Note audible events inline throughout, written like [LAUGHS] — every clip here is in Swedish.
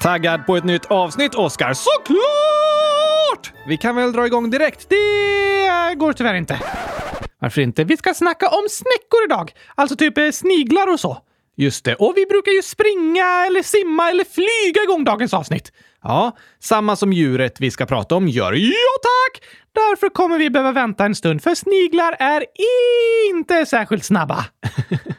Taggad på ett nytt avsnitt, Oskar? Såklart! Vi kan väl dra igång direkt? Det går tyvärr inte. Varför inte? Vi ska snacka om snäckor idag. Alltså typ eh, sniglar och så. Just det. Och vi brukar ju springa eller simma eller flyga igång dagens avsnitt. Ja, samma som djuret vi ska prata om gör. Ja, tack! Därför kommer vi behöva vänta en stund, för sniglar är inte särskilt snabba. [LAUGHS]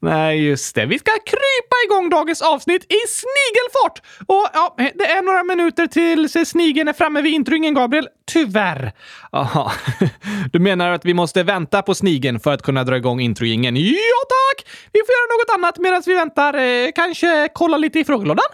Nej, just det. Vi ska krypa igång dagens avsnitt i snigelfart! Och ja, det är några minuter tills snigeln är framme vid introingen, Gabriel. Tyvärr. Jaha. Du menar att vi måste vänta på snigeln för att kunna dra igång introjingen? Ja, tack! Vi får göra något annat medan vi väntar. Eh, kanske kolla lite i frågelådan?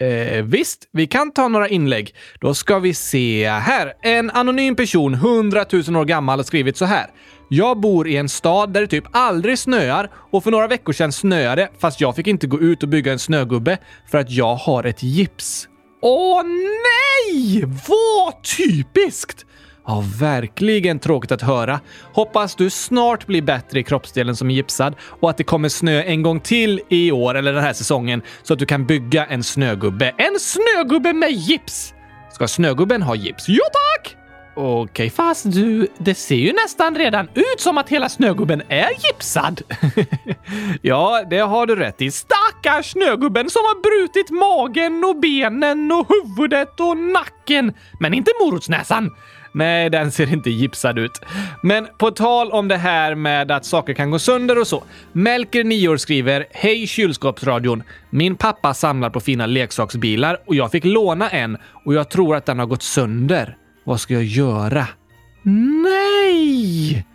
Eh, visst, vi kan ta några inlägg. Då ska vi se här. En anonym person, 100 000 år gammal, har skrivit så här. Jag bor i en stad där det typ aldrig snöar och för några veckor sedan snöade fast jag fick inte gå ut och bygga en snögubbe för att jag har ett gips. Åh nej! Vad typiskt! Ja, verkligen tråkigt att höra. Hoppas du snart blir bättre i kroppsdelen som är gipsad och att det kommer snö en gång till i år eller den här säsongen så att du kan bygga en snögubbe. En snögubbe med gips! Ska snögubben ha gips? Ja tack! Okej, okay, fast du, det ser ju nästan redan ut som att hela snögubben är gipsad. [LAUGHS] ja, det har du rätt i. Stackars snögubben som har brutit magen och benen och huvudet och nacken. Men inte morotsnäsan. Nej, den ser inte gipsad ut. Men på tal om det här med att saker kan gå sönder och så. Melker, 9 år, skriver “Hej kylskåpsradion! Min pappa samlar på fina leksaksbilar och jag fick låna en och jag tror att den har gått sönder. Vad ska jag göra?” Nej!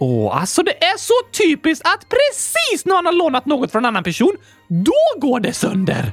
Åh, alltså det är så typiskt att precis när man har lånat något från en annan person, då går det sönder!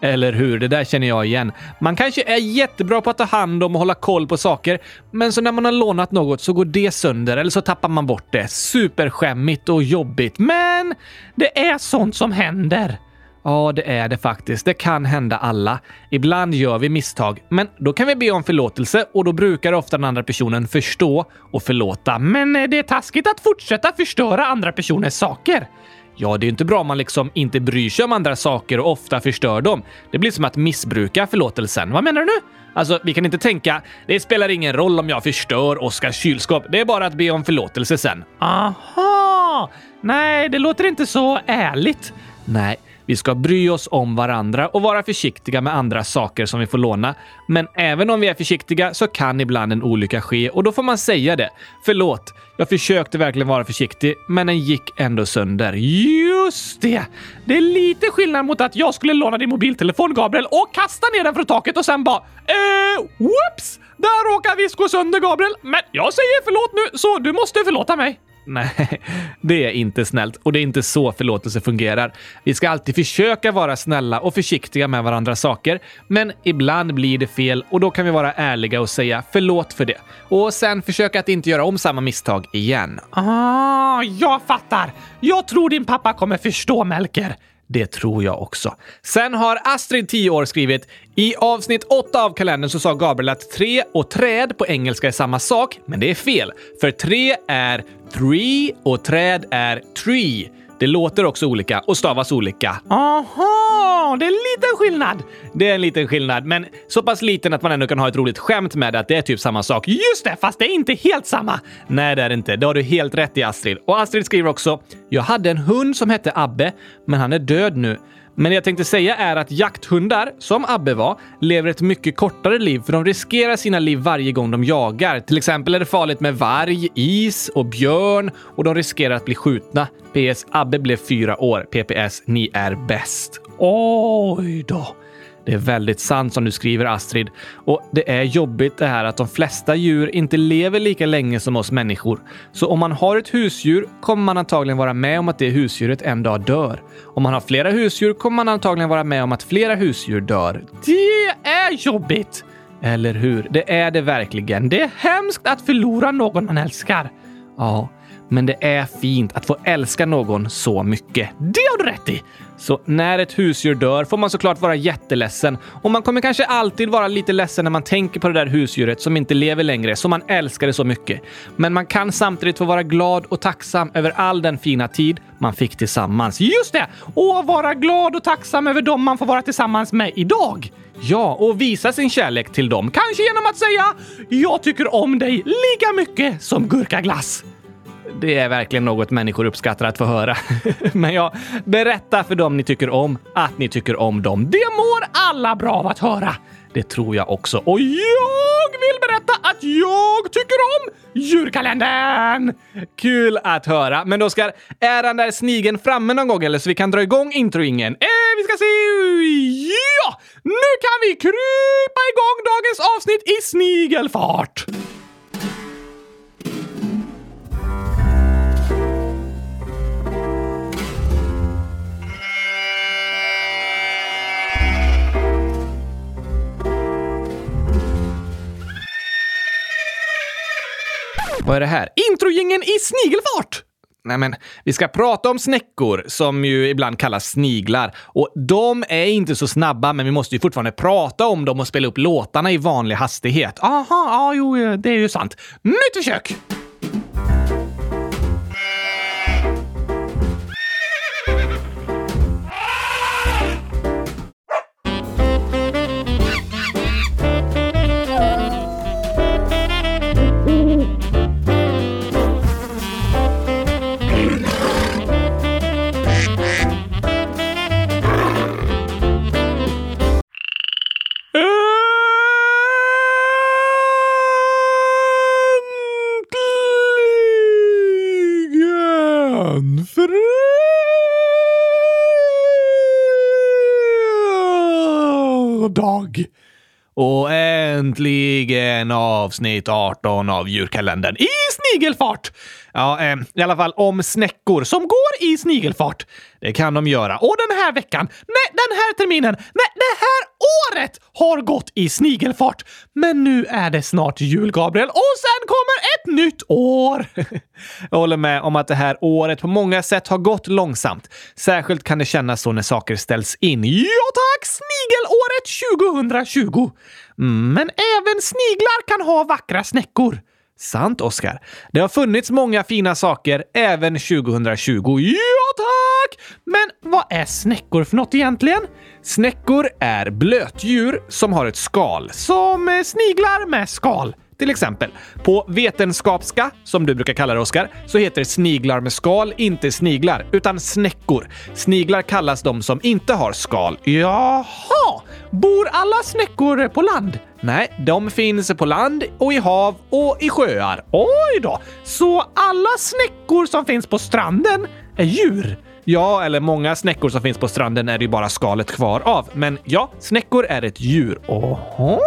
Eller hur? Det där känner jag igen. Man kanske är jättebra på att ta hand om och hålla koll på saker, men så när man har lånat något så går det sönder eller så tappar man bort det. Superskämmigt och jobbigt, men det är sånt som händer. Ja, det är det faktiskt. Det kan hända alla. Ibland gör vi misstag, men då kan vi be om förlåtelse och då brukar ofta den andra personen förstå och förlåta. Men eh, det är taskigt att fortsätta förstöra andra personers saker. Ja, det är inte bra om man liksom inte bryr sig om andra saker och ofta förstör dem. Det blir som att missbruka förlåtelsen. Vad menar du nu? Alltså, vi kan inte tänka “det spelar ingen roll om jag förstör Oskars kylskåp, det är bara att be om förlåtelse sen”. Aha! Nej, det låter inte så ärligt. Nej, vi ska bry oss om varandra och vara försiktiga med andra saker som vi får låna. Men även om vi är försiktiga så kan ibland en olycka ske och då får man säga det. Förlåt, jag försökte verkligen vara försiktig, men den gick ändå sönder. Just det! Det är lite skillnad mot att jag skulle låna din mobiltelefon, Gabriel, och kasta ner den från taket och sen bara eh, whoops! Där råkar visst gå sönder, Gabriel. Men jag säger förlåt nu, så du måste förlåta mig. Nej, det är inte snällt och det är inte så förlåtelse fungerar. Vi ska alltid försöka vara snälla och försiktiga med varandras saker, men ibland blir det fel och då kan vi vara ärliga och säga förlåt för det. Och sen försöka att inte göra om samma misstag igen. Ah, jag fattar! Jag tror din pappa kommer förstå, Melker. Det tror jag också. Sen har Astrid, 10 år, skrivit i avsnitt 8 av kalendern så sa Gabriel att tre och träd på engelska är samma sak, men det är fel. För tre är three och träd är tree. Det låter också olika och stavas olika. Aha, det är en liten skillnad. Det är en liten skillnad, men så pass liten att man ändå kan ha ett roligt skämt med att det är typ samma sak. Just det, fast det är inte helt samma. Nej, det är det inte. Det har du helt rätt i, Astrid. Och Astrid skriver också “Jag hade en hund som hette Abbe, men han är död nu. Men det jag tänkte säga är att jakthundar, som Abbe var, lever ett mycket kortare liv för de riskerar sina liv varje gång de jagar. Till exempel är det farligt med varg, is och björn och de riskerar att bli skjutna. PS. Abbe blev fyra år. PPS. Ni är bäst. Oj då. Det är väldigt sant som du skriver Astrid. Och det är jobbigt det här att de flesta djur inte lever lika länge som oss människor. Så om man har ett husdjur kommer man antagligen vara med om att det husdjuret en dag dör. Om man har flera husdjur kommer man antagligen vara med om att flera husdjur dör. Det är jobbigt! Eller hur? Det är det verkligen. Det är hemskt att förlora någon man älskar. Ja, men det är fint att få älska någon så mycket. Det har du rätt i! Så när ett husdjur dör får man såklart vara jätteledsen och man kommer kanske alltid vara lite ledsen när man tänker på det där husdjuret som inte lever längre, som man älskade så mycket. Men man kan samtidigt få vara glad och tacksam över all den fina tid man fick tillsammans. Just det! Och vara glad och tacksam över dem man får vara tillsammans med idag. Ja, och visa sin kärlek till dem. Kanske genom att säga “Jag tycker om dig lika mycket som gurkaglass”. Det är verkligen något människor uppskattar att få höra. [LAUGHS] Men ja, berätta för dem ni tycker om att ni tycker om dem. Det mår alla bra av att höra. Det tror jag också. Och jag vill berätta att jag tycker om djurkalendern! Kul att höra. Men Oskar, är den där snigen framme någon gång eller så vi kan dra igång introingen? Eh, vi ska se... Ja! Nu kan vi krypa igång dagens avsnitt i snigelfart! Vad är det här? Introjingen i snigelfart! Nej, men vi ska prata om snäckor som ju ibland kallas sniglar. Och de är inte så snabba, men vi måste ju fortfarande prata om dem och spela upp låtarna i vanlig hastighet. Aha, ja, jo, det är ju sant. Nytt försök! Och äntligen avsnitt 18 av djurkalendern i snigelfart! Ja, eh, i alla fall om snäckor som går i snigelfart. Det kan de göra. Och den här veckan, nej, den här terminen, nej, det här året har gått i snigelfart. Men nu är det snart jul, Gabriel, och sen kommer ett nytt år! [LAUGHS] Jag håller med om att det här året på många sätt har gått långsamt. Särskilt kan det kännas så när saker ställs in. Ja tack! Snigelåret 2020! Mm, men även sniglar kan ha vackra snäckor. Sant, Oskar. Det har funnits många fina saker även 2020. Ja, tack! Men vad är snäckor för något egentligen? Snäckor är blötdjur som har ett skal. Som eh, sniglar med skal. Till exempel, på vetenskapska, som du brukar kalla det Oskar, så heter sniglar med skal inte sniglar, utan snäckor. Sniglar kallas de som inte har skal. Jaha! Bor alla snäckor på land? Nej, de finns på land och i hav och i sjöar. Oj då! Så alla snäckor som finns på stranden är djur? Ja, eller många snäckor som finns på stranden är det ju bara skalet kvar av. Men ja, snäckor är ett djur. Oho!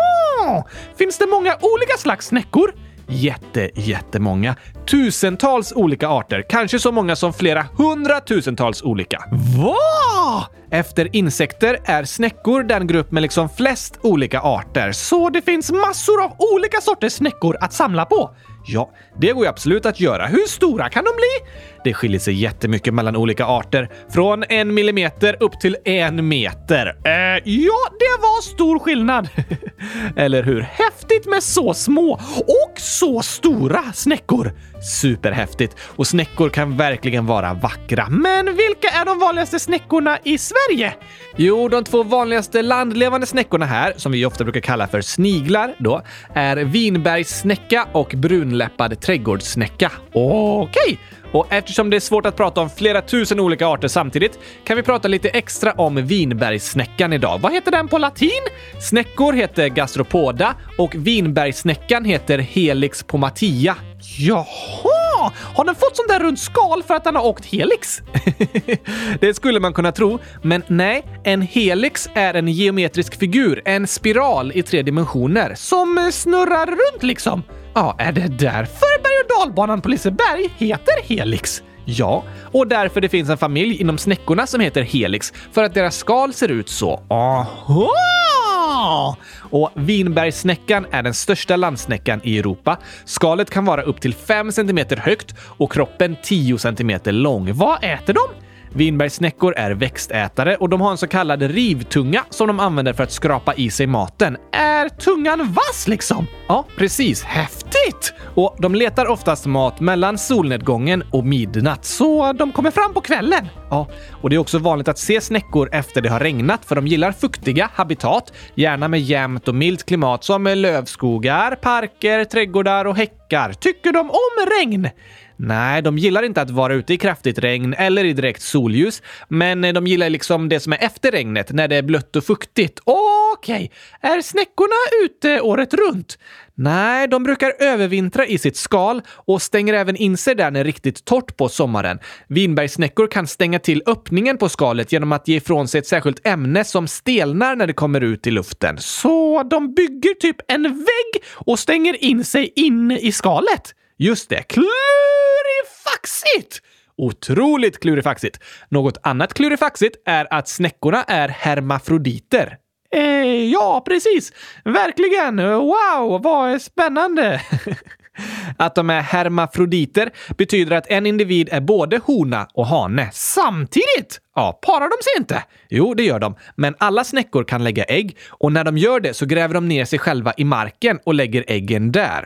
Finns det många olika slags snäckor? Jätte, jättemånga. Tusentals olika arter. Kanske så många som flera hundratusentals olika. Va? Efter insekter är snäckor den grupp med liksom flest olika arter. Så det finns massor av olika sorters snäckor att samla på? Ja, det går ju absolut att göra. Hur stora kan de bli? Det skiljer sig jättemycket mellan olika arter. Från en millimeter upp till en meter. Äh, ja, det var stor skillnad. [LAUGHS] Eller hur? Häftigt med så små och så stora snäckor. Superhäftigt. Och snäckor kan verkligen vara vackra. Men vilka är de vanligaste snäckorna i Sverige? Jo, de två vanligaste landlevande snäckorna här, som vi ofta brukar kalla för sniglar då, är vinbergssnäcka och brunläppad trädgårdssnäcka. Okej! Okay. Och eftersom det är svårt att prata om flera tusen olika arter samtidigt kan vi prata lite extra om vinbergssnäckan idag. Vad heter den på latin? Snäckor heter gastropoda och vinbergssnäckan heter helix pomatia. Jaha! Har den fått sånt där runt skal för att den har åkt helix? [LAUGHS] det skulle man kunna tro, men nej. En helix är en geometrisk figur, en spiral i tre dimensioner. Som snurrar runt liksom? Ja, är det därför dalbanan på Liseberg heter Helix? Ja, och därför det finns en familj inom snäckorna som heter Helix, för att deras skal ser ut så. Aha! Och vinbergssnäckan är den största landsnäckan i Europa. Skalet kan vara upp till 5 cm högt och kroppen 10 cm lång. Vad äter de? Vinbergssnäckor är växtätare och de har en så kallad rivtunga som de använder för att skrapa i sig maten. Är tungan vass liksom? Ja, precis. Häftigt! Och de letar oftast mat mellan solnedgången och midnatt. Så de kommer fram på kvällen? Ja, och det är också vanligt att se snäckor efter det har regnat för de gillar fuktiga habitat, gärna med jämnt och milt klimat som lövskogar, parker, trädgårdar och häckar. Tycker de om regn? Nej, de gillar inte att vara ute i kraftigt regn eller i direkt solljus, men eh, de gillar liksom det som är efter regnet, när det är blött och fuktigt. Okej, okay. är snäckorna ute året runt? Nej, de brukar övervintra i sitt skal och stänger även in sig där när det är riktigt torrt på sommaren. Vinbergssnäckor kan stänga till öppningen på skalet genom att ge ifrån sig ett särskilt ämne som stelnar när det kommer ut i luften. Så de bygger typ en vägg och stänger in sig inne i skalet? Just det. Klurifaxigt! Otroligt klurifaxigt. Något annat klurifaxigt är att snäckorna är hermafroditer. Eh, ja, precis. Verkligen. Wow, vad spännande. [LAUGHS] Att de är hermafroditer betyder att en individ är både hona och hane. Samtidigt? Ja, parar de sig inte? Jo, det gör de. Men alla snäckor kan lägga ägg och när de gör det så gräver de ner sig själva i marken och lägger äggen där.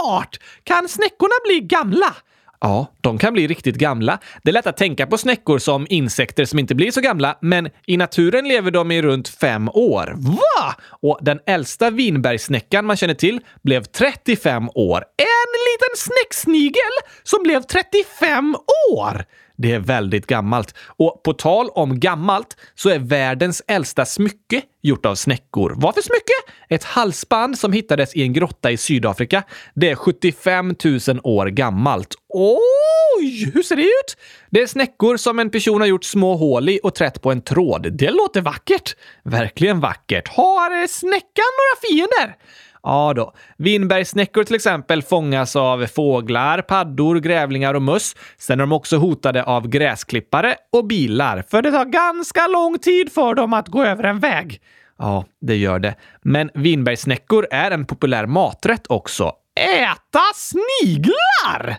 Smart! Kan snäckorna bli gamla? Ja, de kan bli riktigt gamla. Det är lätt att tänka på snäckor som insekter som inte blir så gamla, men i naturen lever de i runt fem år. Va? Och den äldsta vinbergssnäckan man känner till blev 35 år. En liten snäcksnigel som blev 35 år! Det är väldigt gammalt. Och på tal om gammalt så är världens äldsta smycke gjort av snäckor. Vad för smycke? Ett halsband som hittades i en grotta i Sydafrika. Det är 75 000 år gammalt. Oj! Hur ser det ut? Det är snäckor som en person har gjort små hål i och trätt på en tråd. Det låter vackert. Verkligen vackert. Har snäckan några fiender? Ja då. Vinbergssnäckor till exempel fångas av fåglar, paddor, grävlingar och möss. Sen är de också hotade av gräsklippare och bilar, för det tar ganska lång tid för dem att gå över en väg. Ja, det gör det. Men vinbergssnäckor är en populär maträtt också. Äta sniglar!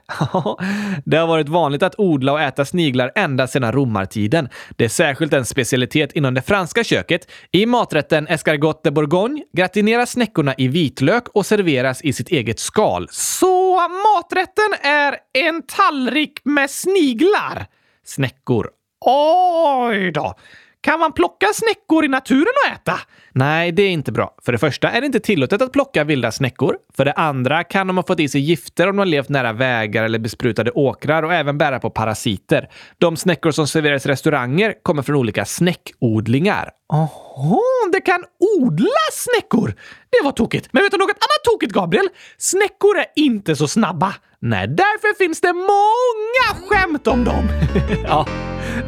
det har varit vanligt att odla och äta sniglar ända sedan romartiden. Det är särskilt en specialitet inom det franska köket. I maträtten escargot de bourgogne gratineras snäckorna i vitlök och serveras i sitt eget skal. Så maträtten är en tallrik med sniglar? Snäckor. Oj då! Kan man plocka snäckor i naturen och äta? Nej, det är inte bra. För det första är det inte tillåtet att plocka vilda snäckor. För det andra kan de ha fått i sig gifter om de har levt nära vägar eller besprutade åkrar och även bära på parasiter. De snäckor som serveras i restauranger kommer från olika snäckodlingar. Jaha, det kan odlas snäckor! Det var tokigt. Men vet du något annat tokigt, Gabriel? Snäckor är inte så snabba. Nej, därför finns det många skämt om dem. [LAUGHS] ja,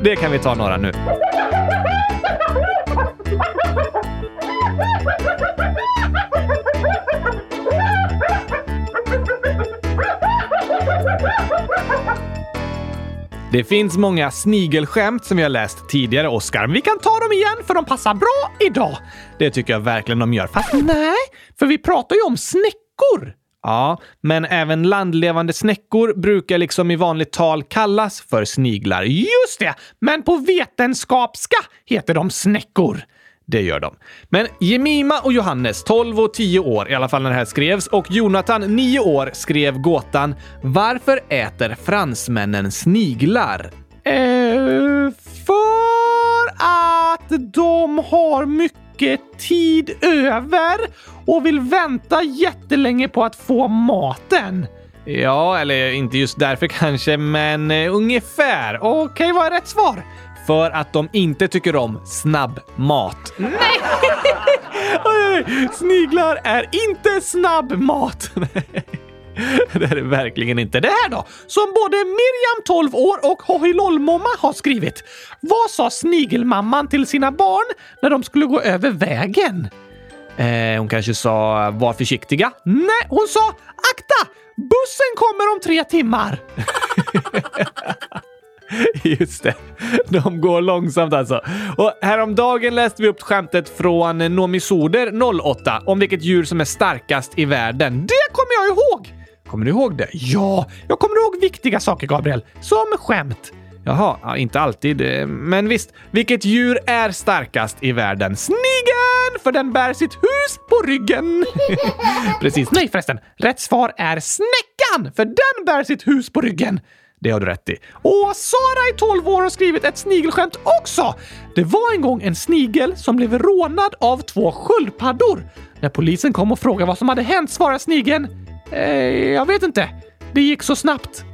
det kan vi ta några nu. Det finns många snigelskämt som vi har läst tidigare, Oscar. Vi kan ta dem igen för de passar bra idag. Det tycker jag verkligen de gör. Fast nej, för vi pratar ju om snäckor. Ja, men även landlevande snäckor brukar liksom i vanligt tal kallas för sniglar. Just det! Men på vetenskapska heter de snäckor. Det gör de. Men Jemima och Johannes, 12 och 10 år, i alla fall när det här skrevs, och Jonathan, 9 år, skrev gåtan “Varför äter fransmännen sniglar?” eh, För att de har mycket tid över och vill vänta jättelänge på att få maten. Ja, eller inte just därför kanske, men eh, ungefär. Okej, okay, vad är rätt svar? För att de inte tycker om snabbmat. Nej! [LAUGHS] Sniglar är inte snabbmat. [LAUGHS] det är det verkligen inte. Det här då, som både Miriam 12 år och Hohilollmomma har skrivit. Vad sa snigelmamman till sina barn när de skulle gå över vägen? Eh, hon kanske sa var försiktiga? Nej, hon sa akta! Bussen kommer om tre timmar! [LAUGHS] [LAUGHS] Just det. De går långsamt alltså. Och häromdagen läste vi upp skämtet från Nomi Soder 08 om vilket djur som är starkast i världen. Det kommer jag ihåg! Kommer du ihåg det? Ja, jag kommer ihåg viktiga saker, Gabriel. Som skämt. Jaha, ja, inte alltid. eh, Men visst, vilket djur är starkast i världen? Snigeln! För den bär sitt hus på ryggen. [LAUGHS] Precis. Nej förresten, rätt svar är snäckan! För den bär sitt hus på ryggen. Det har du rätt i. Och Sara i 12 år har skrivit ett snigelskämt också. Det var en gång en snigel som blev rånad av två sköldpaddor. När polisen kom och frågade vad som hade hänt svarade snigeln eh, “Jag vet inte. Det gick så snabbt.” [LAUGHS]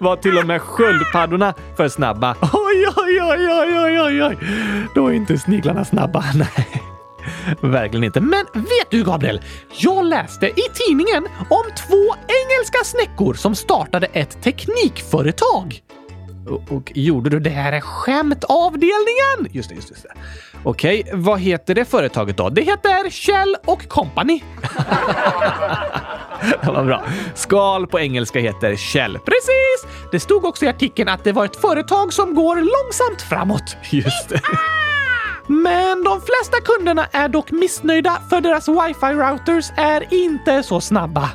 Var till och med sköldpaddorna för snabba. Oj, oj, oj, oj, oj, oj, oj. Då är inte sniglarna snabba. [LAUGHS] Nej, [LAUGHS] verkligen inte. Men vet du Gabriel? Jag läste i tidningen om två engelska snäckor som startade ett teknikföretag. Och, och gjorde du det? Här är skämtavdelningen! Just det, just det. just det. Okej, vad heter det företaget då? Det heter Shell och Company. [LAUGHS] Det var bra. Skal på engelska heter Shell. Precis! Det stod också i artikeln att det var ett företag som går långsamt framåt. Just det. [LAUGHS] Men de flesta kunderna är dock missnöjda för deras wifi-routers är inte så snabba.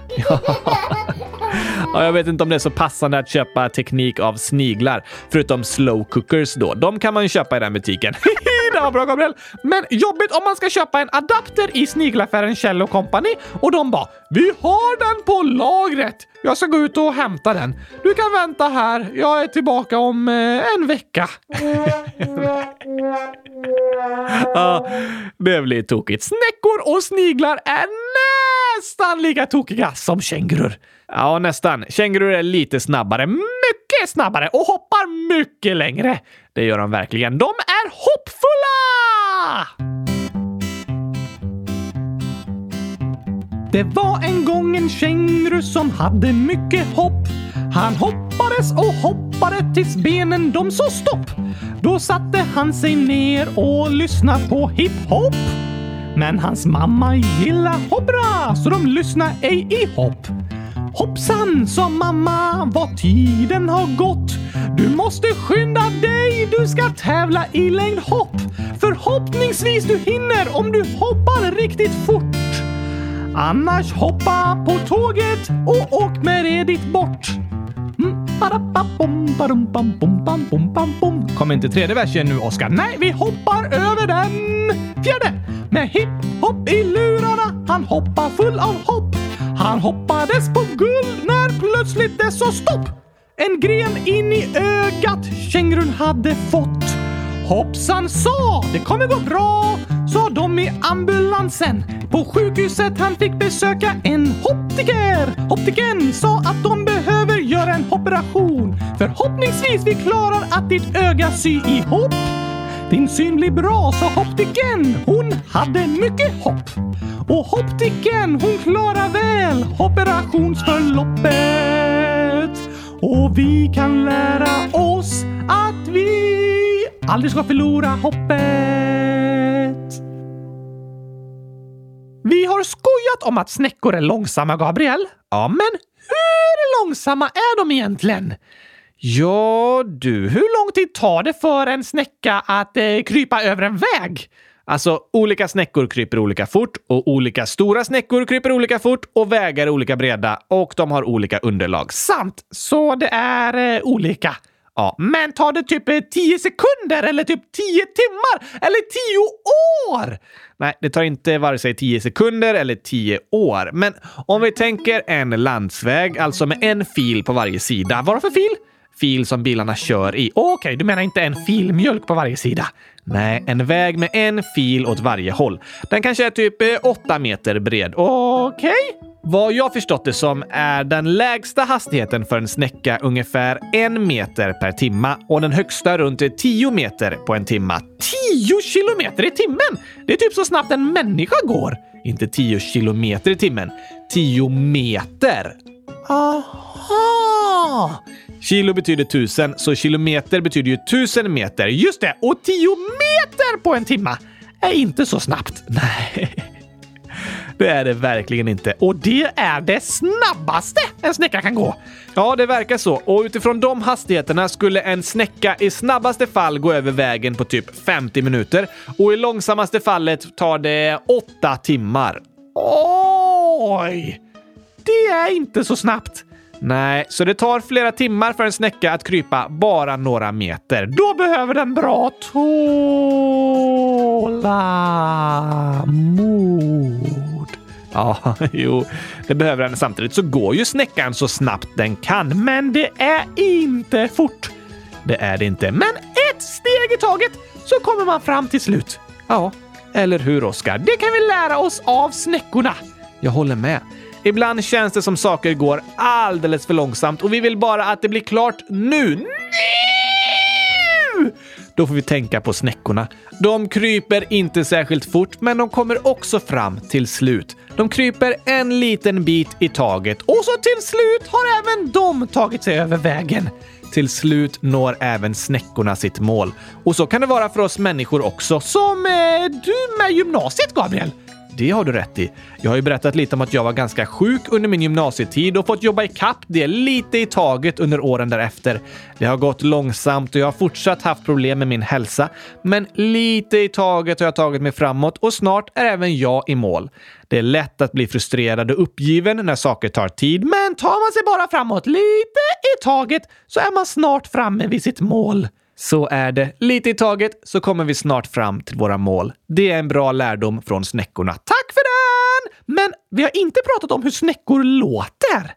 Ja, jag vet inte om det är så passande att köpa teknik av sniglar, förutom slow cookers då. De kan man ju köpa i den butiken. [LAUGHS] var bra Gabriel! Men jobbigt om man ska köpa en adapter i snigelaffären Kjell Company och de bara “Vi har den på lagret! Jag ska gå ut och hämta den. Du kan vänta här. Jag är tillbaka om eh, en vecka.” [LAUGHS] Ja, det blir tokigt. Snäckor och sniglar är nästan lika tokiga som kängurur. Ja, nästan. Kängurur är lite snabbare. Mycket snabbare och hoppar mycket längre. Det gör de verkligen. De är hoppfulla! Det var en gång en känguru som hade mycket hopp. Han hoppades och hoppade tills benen de så stopp. Då satte han sig ner och lyssnade på hiphop. Men hans mamma gillar hoppra så de lyssnar ej i hopp. Hoppsan, sa mamma, vad tiden har gått. Du måste skynda dig, du ska tävla i längdhopp. Förhoppningsvis du hinner om du hoppar riktigt fort. Annars hoppa på tåget och åk med redigt bort. Mm, Kom inte tredje versen nu, Oskar. Nej, vi hoppar över den. Fjärde! Med hipp-hopp i lurarna, han hoppar full av hopp. Han hoppades på guld när plötsligt det sa stopp. En gren in i ögat kängurun hade fått. Hoppsan sa, det kommer gå bra, sa de i ambulansen. På sjukhuset han fick besöka en optiker. Optiken sa att de behöver göra en operation. Förhoppningsvis vi klarar att ditt öga sy ihop. Din syn blir bra, sa optiken. Hon hade mycket hopp. Och optiken, hon klarar väl operationsförloppet. Och vi kan lära oss att vi aldrig ska förlora hoppet. Vi har skojat om att snäckor är långsamma, Gabriel. Ja, men hur långsamma är de egentligen? Ja, du. Hur lång tid tar det för en snäcka att eh, krypa över en väg? Alltså, olika snäckor kryper olika fort och olika stora snäckor kryper olika fort och vägar är olika breda och de har olika underlag. Sant, så det är eh, olika. Ja, men tar det typ eh, 10 sekunder eller typ 10 timmar eller 10 år? Nej, det tar inte vare sig 10 sekunder eller 10 år. Men om vi tänker en landsväg, alltså med en fil på varje sida. Vad för fil? Fil som bilarna kör i. Okej, okay, du menar inte en filmjölk på varje sida? Nej, en väg med en fil åt varje håll. Den kanske är typ eh, 8 meter bred. Okej? Okay. Vad jag förstått det som är den lägsta hastigheten för en snäcka ungefär en meter per timma och den högsta runt 10 meter på en timma. 10 kilometer i timmen! Det är typ så snabbt en människa går. Inte 10 kilometer i timmen. 10 meter! Aha! Kilo betyder tusen, så kilometer betyder ju tusen meter. Just det! Och tio meter på en timma är inte så snabbt. [LAUGHS] Nej. Det är det verkligen inte. Och det är det snabbaste en snäcka kan gå. Ja, det verkar så. Och utifrån de hastigheterna skulle en snäcka i snabbaste fall gå över vägen på typ 50 minuter och i långsammaste fallet tar det 8 timmar. Oj! Det är inte så snabbt. Nej, så det tar flera timmar för en snäcka att krypa bara några meter. Då behöver den bra tålamod. Ja, [LAUGHS] jo, det behöver den. Samtidigt så går ju snäckan så snabbt den kan. Men det är inte fort. Det är det inte. Men ett steg i taget så kommer man fram till slut. Ja, eller hur Oskar? Det kan vi lära oss av snäckorna. Jag håller med. Ibland känns det som saker går alldeles för långsamt och vi vill bara att det blir klart nu. Nu! Då får vi tänka på snäckorna. De kryper inte särskilt fort, men de kommer också fram till slut. De kryper en liten bit i taget och så till slut har även de tagit sig över vägen. Till slut når även snäckorna sitt mål. Och så kan det vara för oss människor också. Som eh, du med gymnasiet, Gabriel. Det har du rätt i. Jag har ju berättat lite om att jag var ganska sjuk under min gymnasietid och fått jobba i det lite i taget under åren därefter. Det har gått långsamt och jag har fortsatt haft problem med min hälsa, men lite i taget har jag tagit mig framåt och snart är även jag i mål. Det är lätt att bli frustrerad och uppgiven när saker tar tid, men tar man sig bara framåt lite i taget så är man snart framme vid sitt mål. Så är det. Lite i taget så kommer vi snart fram till våra mål. Det är en bra lärdom från snäckorna. Tack för den! Men vi har inte pratat om hur snäckor låter.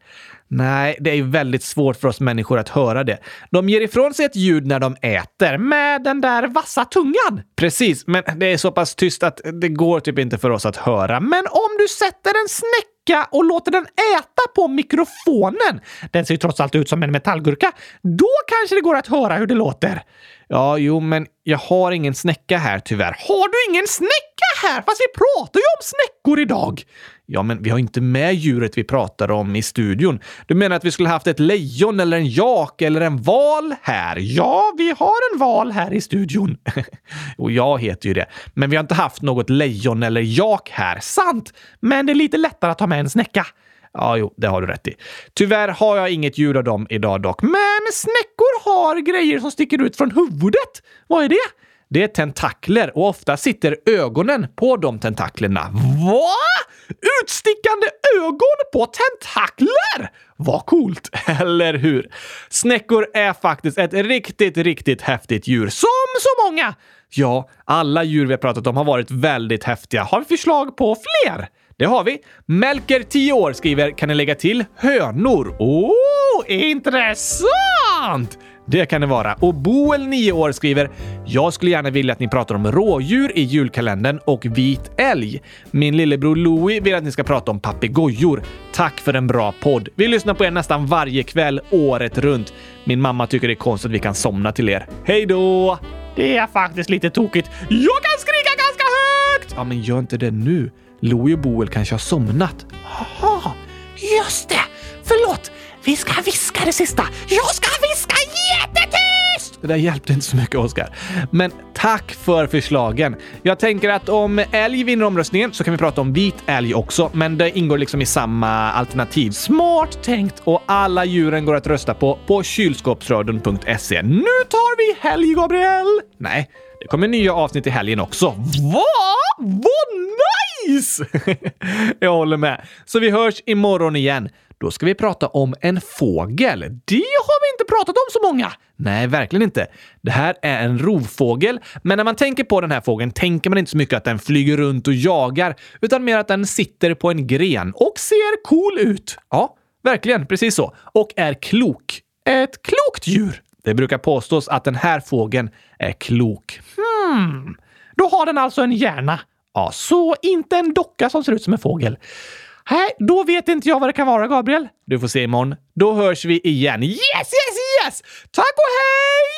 Nej, det är väldigt svårt för oss människor att höra det. De ger ifrån sig ett ljud när de äter. Med den där vassa tungan. Precis, men det är så pass tyst att det går typ inte för oss att höra. Men om du sätter en snäcka och låter den äta på mikrofonen, den ser ju trots allt ut som en metallgurka, då kanske det går att höra hur det låter. Ja, jo, men jag har ingen snäcka här tyvärr. Har du ingen snäcka här? Fast vi pratar ju om snäckor idag. Ja, men vi har inte med djuret vi pratar om i studion. Du menar att vi skulle haft ett lejon eller en jak eller en val här? Ja, vi har en val här i studion. [LAUGHS] Och jag heter ju det. Men vi har inte haft något lejon eller jak här. Sant! Men det är lite lättare att ha med en snäcka. Ja, jo, det har du rätt i. Tyvärr har jag inget ljud av dem idag dock. Men snäckor har grejer som sticker ut från huvudet. Vad är det? Det är tentakler och ofta sitter ögonen på de tentaklerna. Va? Utstickande ögon på tentakler? Vad coolt, [LAUGHS] eller hur? Snäckor är faktiskt ett riktigt, riktigt häftigt djur. Som så många! Ja, alla djur vi har pratat om har varit väldigt häftiga. Har vi förslag på fler? Det har vi. Melker, 10 år, skriver “Kan ni lägga till hönor?” Oh, intressant! Det kan det vara. Och Boel, 9 år, skriver “Jag skulle gärna vilja att ni pratar om rådjur i julkalendern och vit älg. Min lillebror Louie vill att ni ska prata om papegojor. Tack för en bra podd. Vi lyssnar på er nästan varje kväll, året runt. Min mamma tycker det är konstigt att vi kan somna till er. Hej då!” Det är faktiskt lite tokigt. Jag kan skrika ganska högt! Ja, men gör inte det nu. Louie och Boel kanske har somnat. Jaha, just det! Förlåt! Vi ska viska det sista. Jag ska viska! Det där hjälpte inte så mycket, Oskar. Men tack för förslagen. Jag tänker att om älg vinner omröstningen så kan vi prata om vit älg också, men det ingår liksom i samma alternativ. Smart tänkt! Och alla djuren går att rösta på på kylskåpsradion.se. Nu tar vi helg, Gabriel! Nej, det kommer nya avsnitt i helgen också. Va? Vad nice! [LAUGHS] Jag håller med. Så vi hörs imorgon igen. Då ska vi prata om en fågel. Det har pratat om så många! Nej, verkligen inte. Det här är en rovfågel, men när man tänker på den här fågeln tänker man inte så mycket att den flyger runt och jagar, utan mer att den sitter på en gren och ser cool ut. Ja, verkligen precis så. Och är klok. Ett klokt djur. Det brukar påstås att den här fågeln är klok. Hmm. Då har den alltså en hjärna. Ja, så inte en docka som ser ut som en fågel. Nej, då vet inte jag vad det kan vara, Gabriel. Du får se imorgon. Då hörs vi igen. Yes, yes, yes! Tack och hej!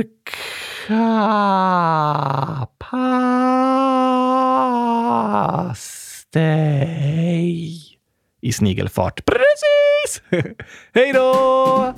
Gurka pastej i snigelfart. Precis! [LAUGHS] Hej då!